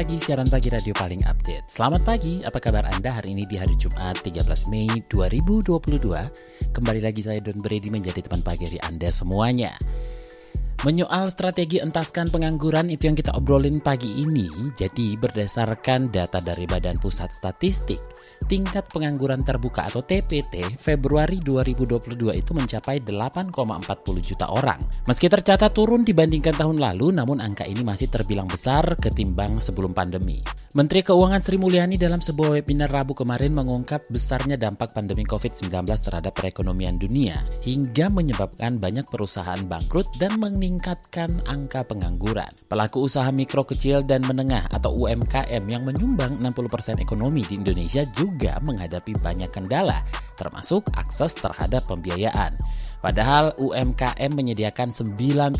Pagi, siaran pagi radio paling update. Selamat pagi, apa kabar Anda hari ini di hari Jumat 13 Mei 2022? Kembali lagi saya Don Brady menjadi teman pagi hari Anda semuanya. Menyoal strategi entaskan pengangguran itu yang kita obrolin pagi ini. Jadi berdasarkan data dari Badan Pusat Statistik, tingkat pengangguran terbuka atau TPT Februari 2022 itu mencapai 8,40 juta orang. Meski tercatat turun dibandingkan tahun lalu, namun angka ini masih terbilang besar ketimbang sebelum pandemi. Menteri Keuangan Sri Mulyani dalam sebuah webinar Rabu kemarin mengungkap besarnya dampak pandemi COVID-19 terhadap perekonomian dunia hingga menyebabkan banyak perusahaan bangkrut dan meningkatkan angka pengangguran. Pelaku usaha mikro kecil dan menengah atau UMKM yang menyumbang 60% ekonomi di Indonesia juga menghadapi banyak kendala, termasuk akses terhadap pembiayaan. Padahal UMKM menyediakan 97%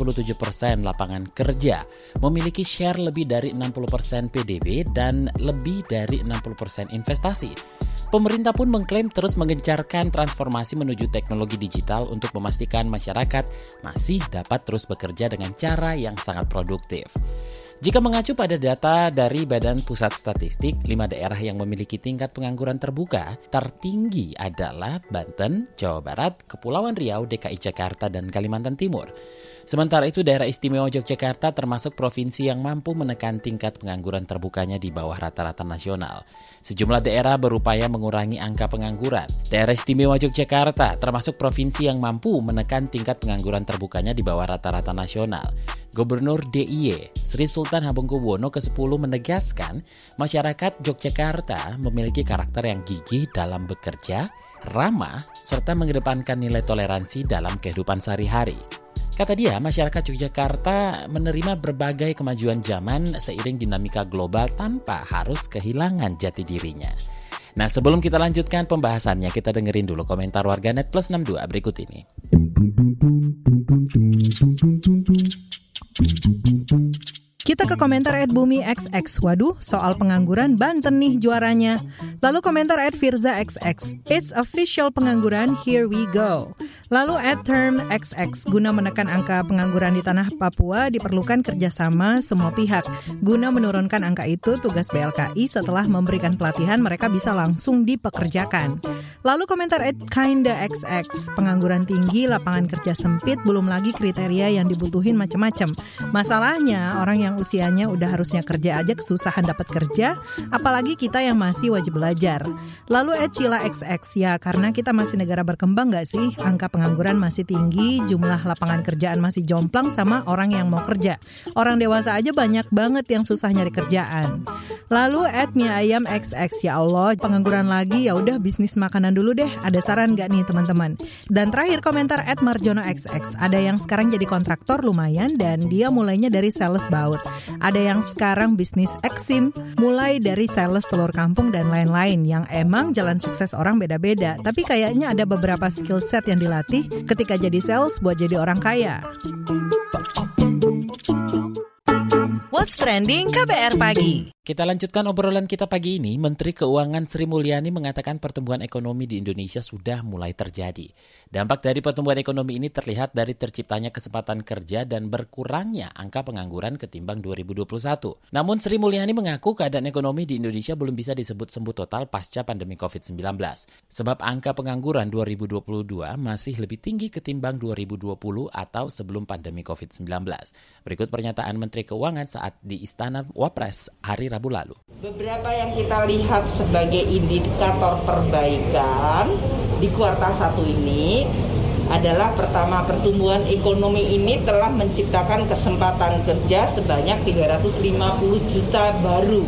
lapangan kerja, memiliki share lebih dari 60% PDB dan lebih dari 60% investasi. Pemerintah pun mengklaim terus mengencarkan transformasi menuju teknologi digital untuk memastikan masyarakat masih dapat terus bekerja dengan cara yang sangat produktif. Jika mengacu pada data dari Badan Pusat Statistik, lima daerah yang memiliki tingkat pengangguran terbuka tertinggi adalah Banten, Jawa Barat, Kepulauan Riau, DKI Jakarta, dan Kalimantan Timur. Sementara itu daerah istimewa Yogyakarta termasuk provinsi yang mampu menekan tingkat pengangguran terbukanya di bawah rata-rata nasional. Sejumlah daerah berupaya mengurangi angka pengangguran. Daerah istimewa Yogyakarta termasuk provinsi yang mampu menekan tingkat pengangguran terbukanya di bawah rata-rata nasional. Gubernur DIY Sri Sultan Hamengkubuwono ke-10 menegaskan masyarakat Yogyakarta memiliki karakter yang gigih dalam bekerja, ramah, serta mengedepankan nilai toleransi dalam kehidupan sehari-hari. Kata dia, masyarakat Yogyakarta menerima berbagai kemajuan zaman seiring dinamika global tanpa harus kehilangan jati dirinya. Nah, sebelum kita lanjutkan pembahasannya, kita dengerin dulu komentar warganet plus 62 berikut ini. Kita ke komentar at Bumi XX. Waduh, soal pengangguran Banten nih juaranya. Lalu komentar at Firza XX. It's official pengangguran, here we go. Lalu at Term XX. Guna menekan angka pengangguran di tanah Papua diperlukan kerjasama semua pihak. Guna menurunkan angka itu, tugas BLKI setelah memberikan pelatihan mereka bisa langsung dipekerjakan. Lalu komentar at Kinda XX. Pengangguran tinggi, lapangan kerja sempit, belum lagi kriteria yang dibutuhin macam-macam. Masalahnya orang yang usianya udah harusnya kerja aja kesusahan dapat kerja, apalagi kita yang masih wajib belajar. Lalu Ecila XX ya karena kita masih negara berkembang nggak sih? Angka pengangguran masih tinggi, jumlah lapangan kerjaan masih jomplang sama orang yang mau kerja. Orang dewasa aja banyak banget yang susah nyari kerjaan. Lalu at mie ayam XX ya Allah pengangguran lagi ya udah bisnis makanan dulu deh. Ada saran nggak nih teman-teman? Dan terakhir komentar at Marjono XX ada yang sekarang jadi kontraktor lumayan dan dia mulainya dari sales baut. Ada yang sekarang bisnis eksim, mulai dari sales telur kampung dan lain-lain yang emang jalan sukses orang beda-beda. Tapi kayaknya ada beberapa skill set yang dilatih ketika jadi sales buat jadi orang kaya. What's Trending KBR Pagi. Kita lanjutkan obrolan kita pagi ini. Menteri Keuangan Sri Mulyani mengatakan pertumbuhan ekonomi di Indonesia sudah mulai terjadi. Dampak dari pertumbuhan ekonomi ini terlihat dari terciptanya kesempatan kerja dan berkurangnya angka pengangguran ketimbang 2021. Namun Sri Mulyani mengaku keadaan ekonomi di Indonesia belum bisa disebut sembuh total pasca pandemi COVID-19. Sebab angka pengangguran 2022 masih lebih tinggi ketimbang 2020 atau sebelum pandemi COVID-19. Berikut pernyataan Menteri Keuangan saat di Istana Wapres hari Rabu lalu. Beberapa yang kita lihat sebagai indikator perbaikan di kuartal satu ini adalah pertama pertumbuhan ekonomi ini telah menciptakan kesempatan kerja sebanyak 350 juta baru.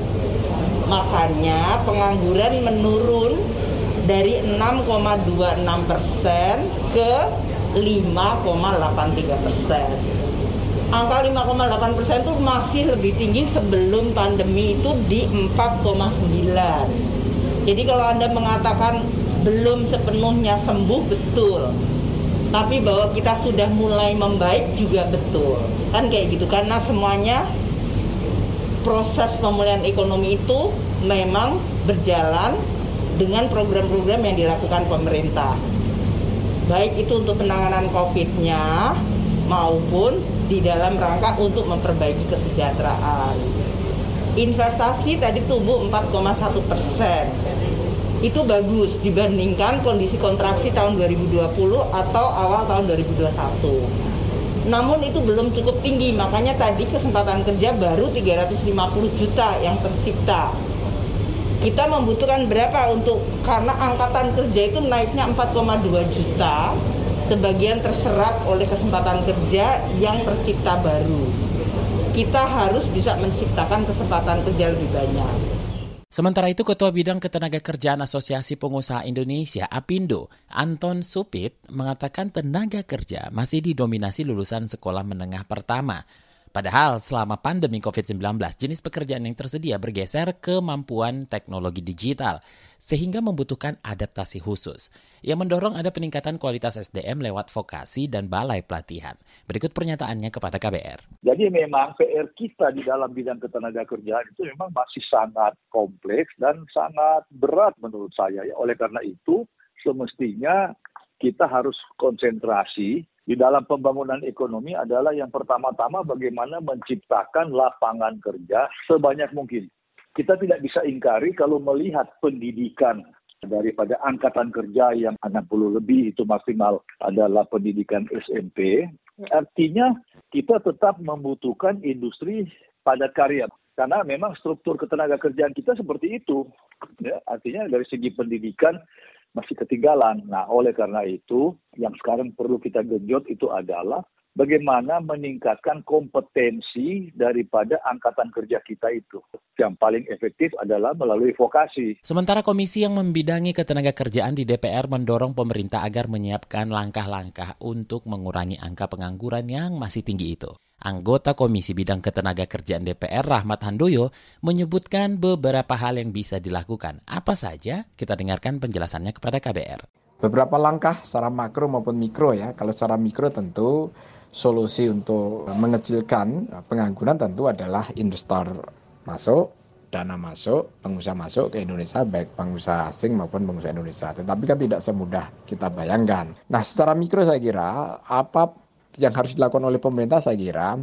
Makanya pengangguran menurun dari 6,26 persen ke 5,83 persen. Angka 5,8 persen itu masih lebih tinggi sebelum pandemi itu di 4,9. Jadi kalau Anda mengatakan belum sepenuhnya sembuh, betul. Tapi bahwa kita sudah mulai membaik juga betul. Kan kayak gitu, karena semuanya proses pemulihan ekonomi itu memang berjalan dengan program-program yang dilakukan pemerintah. Baik itu untuk penanganan COVID-nya maupun di dalam rangka untuk memperbaiki kesejahteraan. Investasi tadi tumbuh 4,1 persen. Itu bagus dibandingkan kondisi kontraksi tahun 2020 atau awal tahun 2021. Namun itu belum cukup tinggi, makanya tadi kesempatan kerja baru 350 juta yang tercipta. Kita membutuhkan berapa untuk karena angkatan kerja itu naiknya 4,2 juta sebagian terserap oleh kesempatan kerja yang tercipta baru. Kita harus bisa menciptakan kesempatan kerja lebih banyak. Sementara itu, Ketua Bidang Ketenagakerjaan Asosiasi Pengusaha Indonesia, APindo, Anton Supit, mengatakan tenaga kerja masih didominasi lulusan sekolah menengah pertama. Padahal selama pandemi COVID-19, jenis pekerjaan yang tersedia bergeser ke kemampuan teknologi digital, sehingga membutuhkan adaptasi khusus. Ia mendorong ada peningkatan kualitas SDM lewat vokasi dan balai pelatihan. Berikut pernyataannya kepada KBR. Jadi memang PR kita di dalam bidang ketenaga kerjaan itu memang masih sangat kompleks dan sangat berat menurut saya. Ya. Oleh karena itu, semestinya kita harus konsentrasi di dalam pembangunan ekonomi adalah yang pertama-tama bagaimana menciptakan lapangan kerja sebanyak mungkin. Kita tidak bisa ingkari kalau melihat pendidikan daripada angkatan kerja yang 60 lebih itu maksimal adalah pendidikan SMP. Artinya kita tetap membutuhkan industri padat karya karena memang struktur ketenaga kerjaan kita seperti itu. Ya, artinya dari segi pendidikan masih ketinggalan. Nah, oleh karena itu, yang sekarang perlu kita genjot itu adalah bagaimana meningkatkan kompetensi daripada angkatan kerja kita itu. Yang paling efektif adalah melalui vokasi. Sementara komisi yang membidangi ketenaga kerjaan di DPR mendorong pemerintah agar menyiapkan langkah-langkah untuk mengurangi angka pengangguran yang masih tinggi itu. Anggota Komisi Bidang Ketenaga Kerjaan DPR Rahmat Handoyo menyebutkan beberapa hal yang bisa dilakukan. Apa saja? Kita dengarkan penjelasannya kepada KBR. Beberapa langkah secara makro maupun mikro ya. Kalau secara mikro tentu solusi untuk mengecilkan pengangguran tentu adalah investor masuk, dana masuk, pengusaha masuk ke Indonesia, baik pengusaha asing maupun pengusaha Indonesia. Tetapi kan tidak semudah kita bayangkan. Nah, secara mikro saya kira apa yang harus dilakukan oleh pemerintah saya kira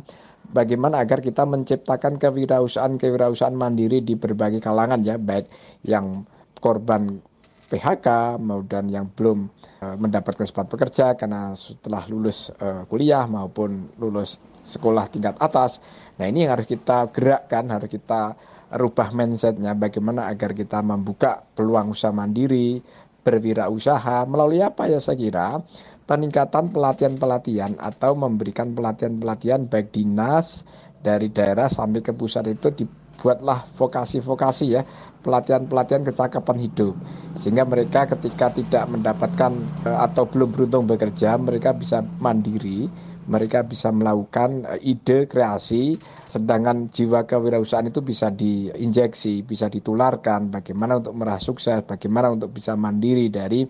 bagaimana agar kita menciptakan kewirausahaan-kewirausahaan mandiri di berbagai kalangan ya, baik yang korban PHK maupun yang belum uh, mendapatkan kesempatan bekerja karena setelah lulus uh, kuliah maupun lulus sekolah tingkat atas. Nah ini yang harus kita gerakkan, harus kita rubah mindsetnya bagaimana agar kita membuka peluang usaha mandiri, berwirausaha. Melalui apa ya saya kira? Peningkatan pelatihan-pelatihan atau memberikan pelatihan-pelatihan baik dinas dari daerah sampai ke pusat itu dibuatlah vokasi-vokasi ya pelatihan-pelatihan kecakapan hidup. Sehingga mereka ketika tidak mendapatkan eh, atau belum beruntung bekerja mereka bisa mandiri mereka bisa melakukan eh, ide kreasi sedangkan jiwa kewirausahaan itu bisa diinjeksi bisa ditularkan bagaimana untuk meraih sukses bagaimana untuk bisa mandiri dari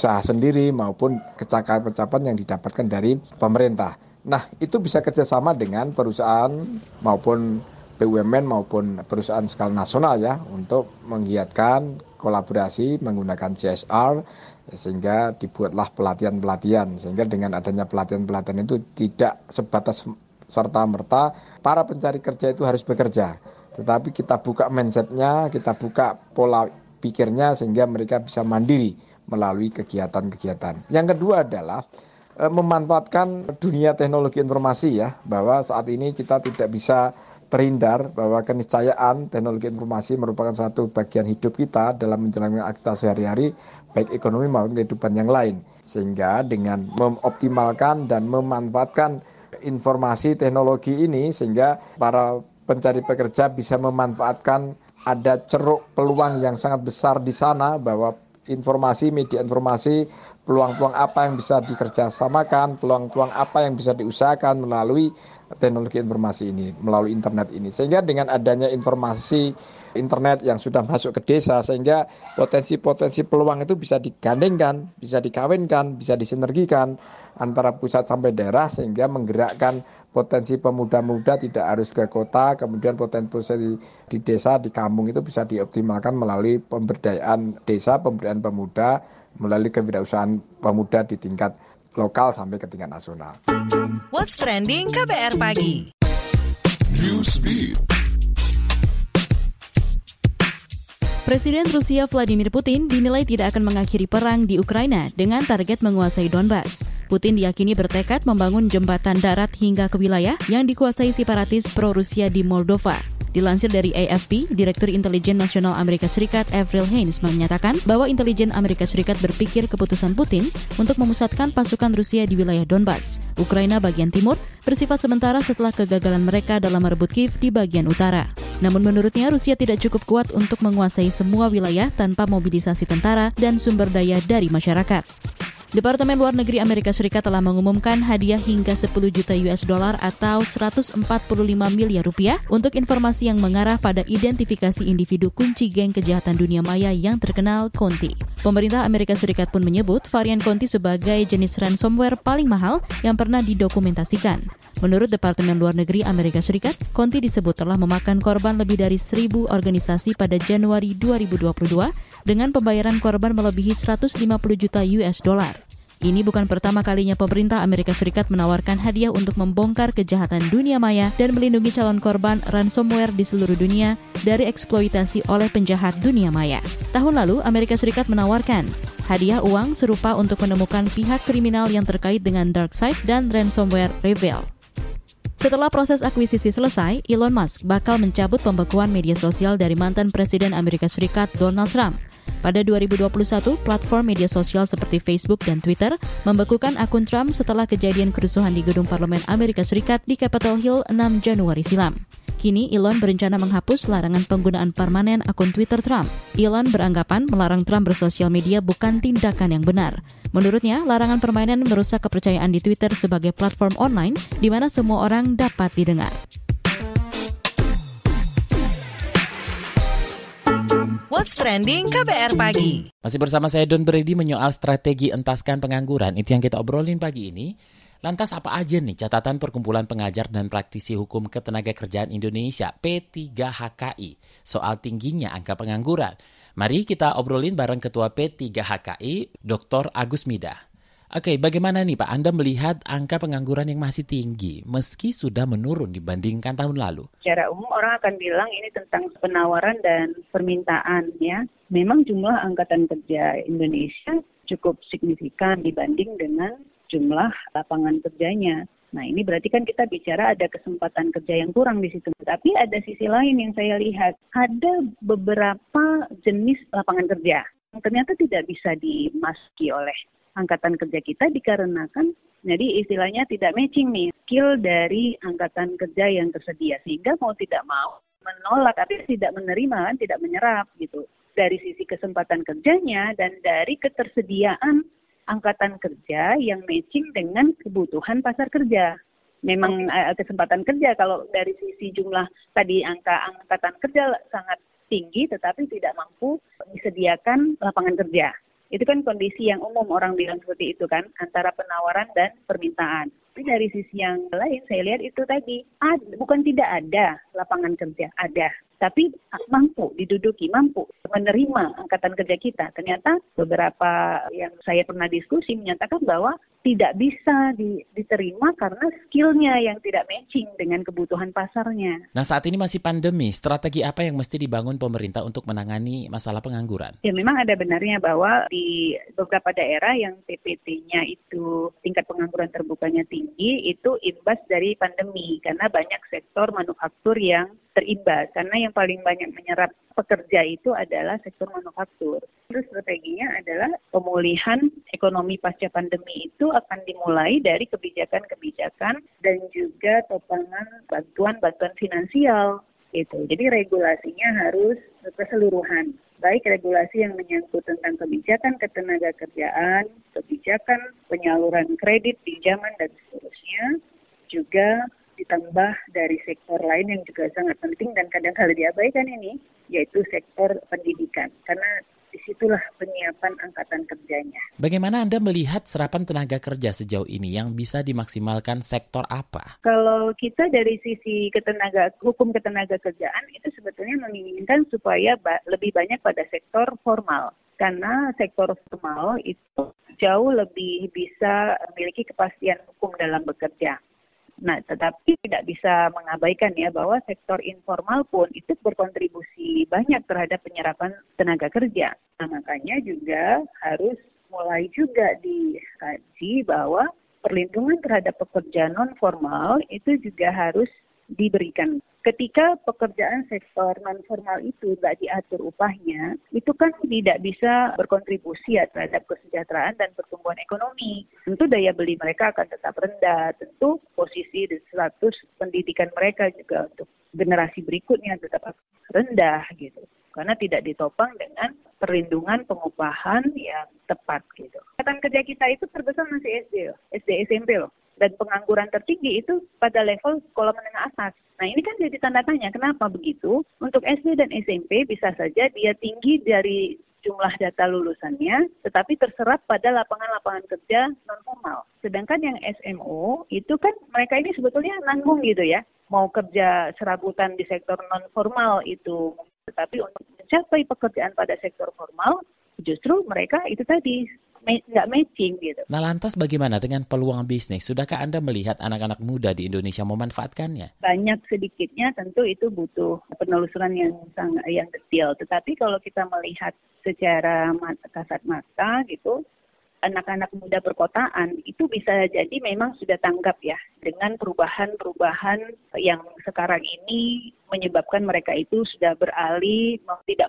usaha sendiri maupun kecakapan-kecakapan yang didapatkan dari pemerintah. Nah itu bisa kerjasama dengan perusahaan maupun BUMN maupun perusahaan skala nasional ya untuk menggiatkan kolaborasi menggunakan CSR sehingga dibuatlah pelatihan-pelatihan. Sehingga dengan adanya pelatihan-pelatihan itu tidak sebatas serta merta para pencari kerja itu harus bekerja tetapi kita buka mindsetnya kita buka pola pikirnya sehingga mereka bisa mandiri melalui kegiatan-kegiatan. Yang kedua adalah e, memanfaatkan dunia teknologi informasi ya bahwa saat ini kita tidak bisa terhindar bahwa keniscayaan teknologi informasi merupakan satu bagian hidup kita dalam menjalankan aktivitas sehari-hari baik ekonomi maupun kehidupan yang lain. Sehingga dengan mengoptimalkan dan memanfaatkan informasi teknologi ini sehingga para pencari pekerja bisa memanfaatkan ada ceruk peluang yang sangat besar di sana bahwa informasi media informasi peluang-peluang apa yang bisa dikerjasamakan peluang-peluang apa yang bisa diusahakan melalui teknologi informasi ini melalui internet ini. Sehingga dengan adanya informasi internet yang sudah masuk ke desa sehingga potensi-potensi peluang itu bisa digandengkan, bisa dikawinkan, bisa disinergikan antara pusat sampai daerah sehingga menggerakkan potensi pemuda-muda tidak harus ke kota, kemudian potensi di desa, di kampung itu bisa dioptimalkan melalui pemberdayaan desa, pemberdayaan pemuda, melalui kewirausahaan pemuda di tingkat lokal sampai ke tingkat nasional. What's trending KBR pagi? Presiden Rusia Vladimir Putin dinilai tidak akan mengakhiri perang di Ukraina dengan target menguasai Donbas. Putin diyakini bertekad membangun jembatan darat hingga ke wilayah yang dikuasai separatis pro-Rusia di Moldova. Dilansir dari AFP, Direktur Intelijen Nasional Amerika Serikat Avril Haines menyatakan bahwa intelijen Amerika Serikat berpikir keputusan Putin untuk memusatkan pasukan Rusia di wilayah Donbas, Ukraina bagian timur, bersifat sementara setelah kegagalan mereka dalam merebut Kiev di bagian utara. Namun menurutnya Rusia tidak cukup kuat untuk menguasai semua wilayah tanpa mobilisasi tentara dan sumber daya dari masyarakat. Departemen Luar Negeri Amerika Serikat telah mengumumkan hadiah hingga 10 juta US dollar atau 145 miliar rupiah untuk informasi yang mengarah pada identifikasi individu kunci geng kejahatan dunia maya yang terkenal Conti. Pemerintah Amerika Serikat pun menyebut varian Conti sebagai jenis ransomware paling mahal yang pernah didokumentasikan. Menurut Departemen Luar Negeri Amerika Serikat, Conti disebut telah memakan korban lebih dari 1000 organisasi pada Januari 2022 dengan pembayaran korban melebihi 150 juta US dollar. Ini bukan pertama kalinya pemerintah Amerika Serikat menawarkan hadiah untuk membongkar kejahatan dunia maya dan melindungi calon korban ransomware di seluruh dunia dari eksploitasi oleh penjahat dunia maya. Tahun lalu, Amerika Serikat menawarkan hadiah uang serupa untuk menemukan pihak kriminal yang terkait dengan dark side dan ransomware Reveal. Setelah proses akuisisi selesai, Elon Musk bakal mencabut pembekuan media sosial dari mantan Presiden Amerika Serikat Donald Trump. Pada 2021, platform media sosial seperti Facebook dan Twitter membekukan akun Trump setelah kejadian kerusuhan di gedung parlemen Amerika Serikat di Capitol Hill 6 Januari silam. Kini Elon berencana menghapus larangan penggunaan permanen akun Twitter Trump. Elon beranggapan melarang Trump bersosial media bukan tindakan yang benar. Menurutnya, larangan permanen merusak kepercayaan di Twitter sebagai platform online di mana semua orang dapat didengar. What's trending KBR pagi? Masih bersama saya Don Brady menyoal strategi entaskan pengangguran. Itu yang kita obrolin pagi ini. Lantas apa aja nih catatan Perkumpulan Pengajar dan Praktisi Hukum Ketenaga Kerjaan Indonesia P3HKI soal tingginya angka pengangguran? Mari kita obrolin bareng Ketua P3HKI Dr. Agus Midah. Oke, bagaimana nih Pak Anda melihat angka pengangguran yang masih tinggi meski sudah menurun dibandingkan tahun lalu? Secara umum orang akan bilang ini tentang penawaran dan permintaan ya. Memang jumlah angkatan kerja Indonesia cukup signifikan dibanding dengan jumlah lapangan kerjanya. Nah ini berarti kan kita bicara ada kesempatan kerja yang kurang di situ. Tapi ada sisi lain yang saya lihat, ada beberapa jenis lapangan kerja yang ternyata tidak bisa dimasuki oleh angkatan kerja kita dikarenakan jadi istilahnya tidak matching nih skill dari angkatan kerja yang tersedia. Sehingga mau tidak mau menolak tapi tidak menerima kan tidak menyerap gitu. Dari sisi kesempatan kerjanya dan dari ketersediaan angkatan kerja yang matching dengan kebutuhan pasar kerja. Memang uh, kesempatan kerja kalau dari sisi jumlah tadi angka angkatan kerja sangat tinggi tetapi tidak mampu disediakan lapangan kerja itu kan kondisi yang umum orang bilang seperti itu kan, antara penawaran dan permintaan. Tapi dari sisi yang lain saya lihat itu tadi, ad, bukan tidak ada lapangan kerja, ada tapi mampu diduduki, mampu menerima angkatan kerja kita. Ternyata beberapa yang saya pernah diskusi menyatakan bahwa tidak bisa di, diterima karena skillnya yang tidak matching dengan kebutuhan pasarnya. Nah saat ini masih pandemi, strategi apa yang mesti dibangun pemerintah untuk menangani masalah pengangguran? Ya memang ada benarnya bahwa di beberapa daerah yang TPT-nya itu tingkat pengangguran terbukanya tinggi, itu imbas dari pandemi karena banyak sektor manufaktur yang terimbas karena yang paling banyak menyerap pekerja itu adalah sektor manufaktur. Terus strateginya adalah pemulihan ekonomi pasca pandemi itu akan dimulai dari kebijakan-kebijakan dan juga topangan bantuan-bantuan finansial gitu. Jadi regulasinya harus keseluruhan baik regulasi yang menyangkut tentang kebijakan ketenaga kerjaan, kebijakan penyaluran kredit, pinjaman dan seterusnya, juga ditambah dari sektor lain yang juga sangat penting dan kadang-kadang diabaikan ini, yaitu sektor pendidikan. Karena di situlah penyiapan angkatan kerjanya. Bagaimana Anda melihat serapan tenaga kerja sejauh ini yang bisa dimaksimalkan sektor apa? Kalau kita dari sisi ketenaga hukum ketenaga kerjaan itu sebetulnya menginginkan supaya ba lebih banyak pada sektor formal karena sektor formal itu jauh lebih bisa memiliki kepastian hukum dalam bekerja. Nah, tetapi tidak bisa mengabaikan ya bahwa sektor informal pun itu berkontribusi banyak terhadap penyerapan tenaga kerja. Nah, makanya juga harus mulai juga dikaji bahwa perlindungan terhadap pekerja non formal itu juga harus diberikan. Ketika pekerjaan sektor non formal itu tidak diatur upahnya, itu kan tidak bisa berkontribusi ya terhadap kesejahteraan dan pertumbuhan ekonomi. Tentu daya beli mereka akan tetap rendah, tentu posisi dan status pendidikan mereka juga untuk generasi berikutnya tetap rendah gitu karena tidak ditopang dengan perlindungan pengupahan yang tepat gitu. Angkatan kerja kita itu terbesar masih SD, SD SMP loh dan pengangguran tertinggi itu pada level sekolah menengah atas. Nah ini kan jadi tanda tanya kenapa begitu? Untuk SD dan SMP bisa saja dia tinggi dari jumlah data lulusannya, tetapi terserap pada lapangan-lapangan kerja non formal. Sedangkan yang SMO itu kan mereka ini sebetulnya nanggung gitu ya, mau kerja serabutan di sektor non formal itu, tetapi untuk mencapai pekerjaan pada sektor formal justru mereka itu tadi nggak matching gitu. Nah lantas bagaimana dengan peluang bisnis? Sudahkah Anda melihat anak-anak muda di Indonesia memanfaatkannya? Banyak sedikitnya tentu itu butuh penelusuran yang sangat yang detail. Tetapi kalau kita melihat secara mata, kasat mata gitu, anak-anak muda perkotaan itu bisa jadi memang sudah tanggap ya dengan perubahan-perubahan yang sekarang ini menyebabkan mereka itu sudah beralih tidak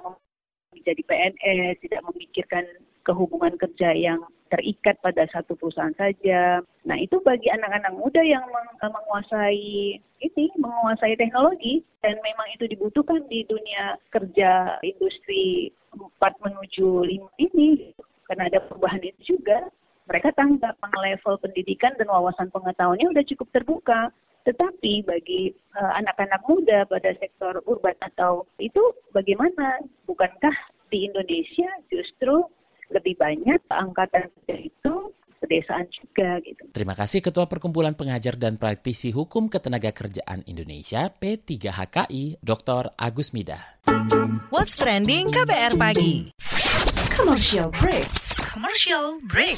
menjadi PNS, tidak memikirkan kehubungan kerja yang terikat pada satu perusahaan saja. Nah, itu bagi anak-anak muda yang meng menguasai ini, menguasai teknologi dan memang itu dibutuhkan di dunia kerja industri 4 menuju 5 ini karena ada perubahan itu juga. Mereka tanggap level pendidikan dan wawasan pengetahuannya sudah cukup terbuka. Tetapi bagi eh, anak-anak uh, muda pada sektor urban atau itu bagaimana? Bukankah di Indonesia justru lebih banyak angkatan kerja itu pedesaan juga gitu. Terima kasih Ketua Perkumpulan Pengajar dan Praktisi Hukum Ketenaga Kerjaan Indonesia P3HKI Dr. Agus Midah. What's trending KBR pagi? Commercial break. Commercial break.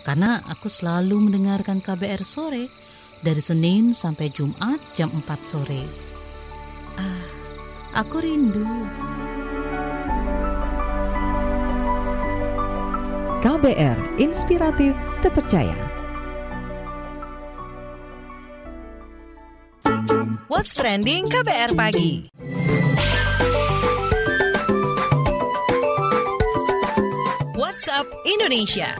Karena aku selalu mendengarkan KBR sore dari Senin sampai Jumat jam 4 sore. Ah, aku rindu. KBR Inspiratif Terpercaya. What's trending KBR pagi? WhatsApp Indonesia.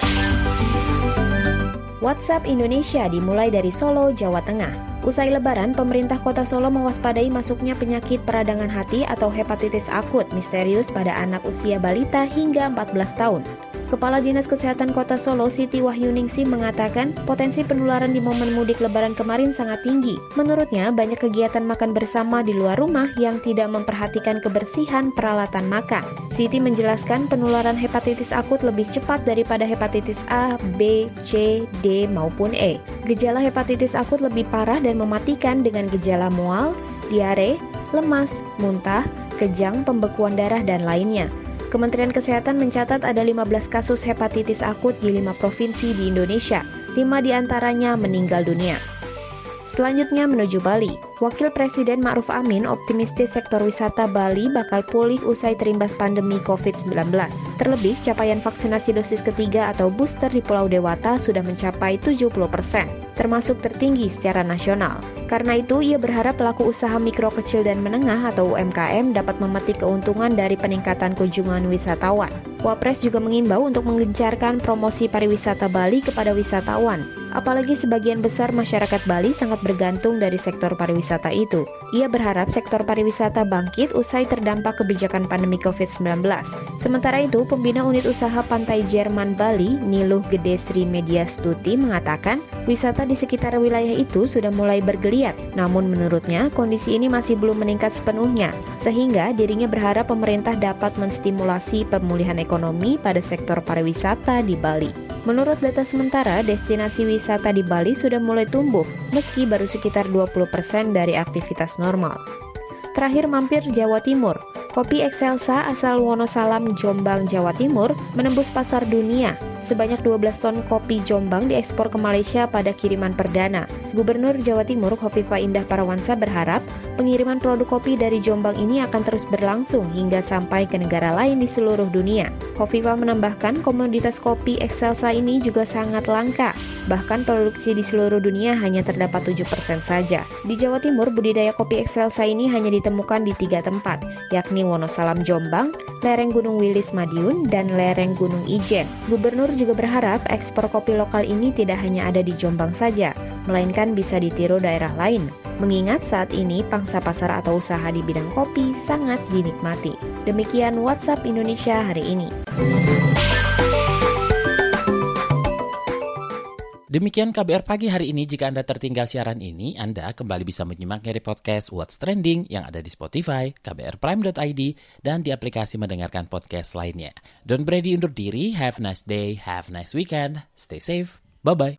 WhatsApp Indonesia dimulai dari Solo, Jawa Tengah. Usai lebaran, pemerintah kota Solo mewaspadai masuknya penyakit peradangan hati atau hepatitis akut misterius pada anak usia balita hingga 14 tahun. Kepala Dinas Kesehatan Kota Solo Siti Wahyuningsi mengatakan potensi penularan di momen mudik lebaran kemarin sangat tinggi. Menurutnya, banyak kegiatan makan bersama di luar rumah yang tidak memperhatikan kebersihan peralatan makan. Siti menjelaskan penularan hepatitis akut lebih cepat daripada hepatitis A, B, C, D maupun E. Gejala hepatitis akut lebih parah dan mematikan dengan gejala mual, diare, lemas, muntah, kejang, pembekuan darah, dan lainnya. Kementerian Kesehatan mencatat ada 15 kasus hepatitis akut di lima provinsi di Indonesia. Lima di antaranya meninggal dunia. Selanjutnya menuju Bali. Wakil Presiden Ma'ruf Amin optimistis sektor wisata Bali bakal pulih usai terimbas pandemi COVID-19. Terlebih, capaian vaksinasi dosis ketiga atau booster di Pulau Dewata sudah mencapai 70 persen, termasuk tertinggi secara nasional. Karena itu, ia berharap pelaku usaha mikro kecil dan menengah atau UMKM dapat memetik keuntungan dari peningkatan kunjungan wisatawan. Wapres juga mengimbau untuk menggencarkan promosi pariwisata Bali kepada wisatawan, apalagi sebagian besar masyarakat Bali sangat bergantung dari sektor pariwisata itu. Ia berharap sektor pariwisata bangkit usai terdampak kebijakan pandemi COVID-19. Sementara itu, pembina unit usaha Pantai Jerman Bali, Niluh Gede Sri Media Stuti mengatakan, wisata di sekitar wilayah itu sudah mulai bergeliat. Namun menurutnya, kondisi ini masih belum meningkat sepenuhnya, sehingga dirinya berharap pemerintah dapat menstimulasi pemulihan ekonomi pada sektor pariwisata di Bali. Menurut data sementara, destinasi wisata di Bali sudah mulai tumbuh, meski baru sekitar 20% dari aktivitas normal. Terakhir mampir Jawa Timur, kopi Excelsa asal Wonosalam, Jombang, Jawa Timur menembus pasar dunia Sebanyak 12 ton kopi Jombang diekspor ke Malaysia pada kiriman perdana. Gubernur Jawa Timur Hovifa Indah Parawansa berharap pengiriman produk kopi dari Jombang ini akan terus berlangsung hingga sampai ke negara lain di seluruh dunia. Hovifa menambahkan komoditas kopi Excelsa ini juga sangat langka. Bahkan produksi di seluruh dunia hanya terdapat 7% saja. Di Jawa Timur, budidaya kopi Excelsa ini hanya ditemukan di tiga tempat, yakni Wonosalam Jombang, lereng Gunung Wilis Madiun, dan lereng Gunung Ijen. Gubernur Juga berharap ekspor kopi lokal ini tidak hanya ada di Jombang saja, melainkan bisa ditiru daerah lain. Mengingat saat ini pangsa pasar atau usaha di bidang kopi sangat dinikmati. Demikian WhatsApp Indonesia hari ini. Demikian KBR Pagi hari ini. Jika Anda tertinggal siaran ini, Anda kembali bisa menyimaknya di podcast What's Trending yang ada di Spotify, kbrprime.id, dan di aplikasi mendengarkan podcast lainnya. Don't ready undur diri. Have a nice day. Have a nice weekend. Stay safe. Bye-bye.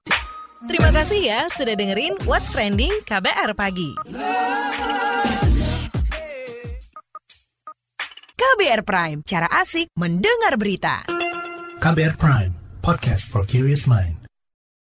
Terima kasih ya sudah dengerin What's Trending KBR Pagi. KBR Prime, cara asik mendengar berita. KBR Prime, podcast for curious mind.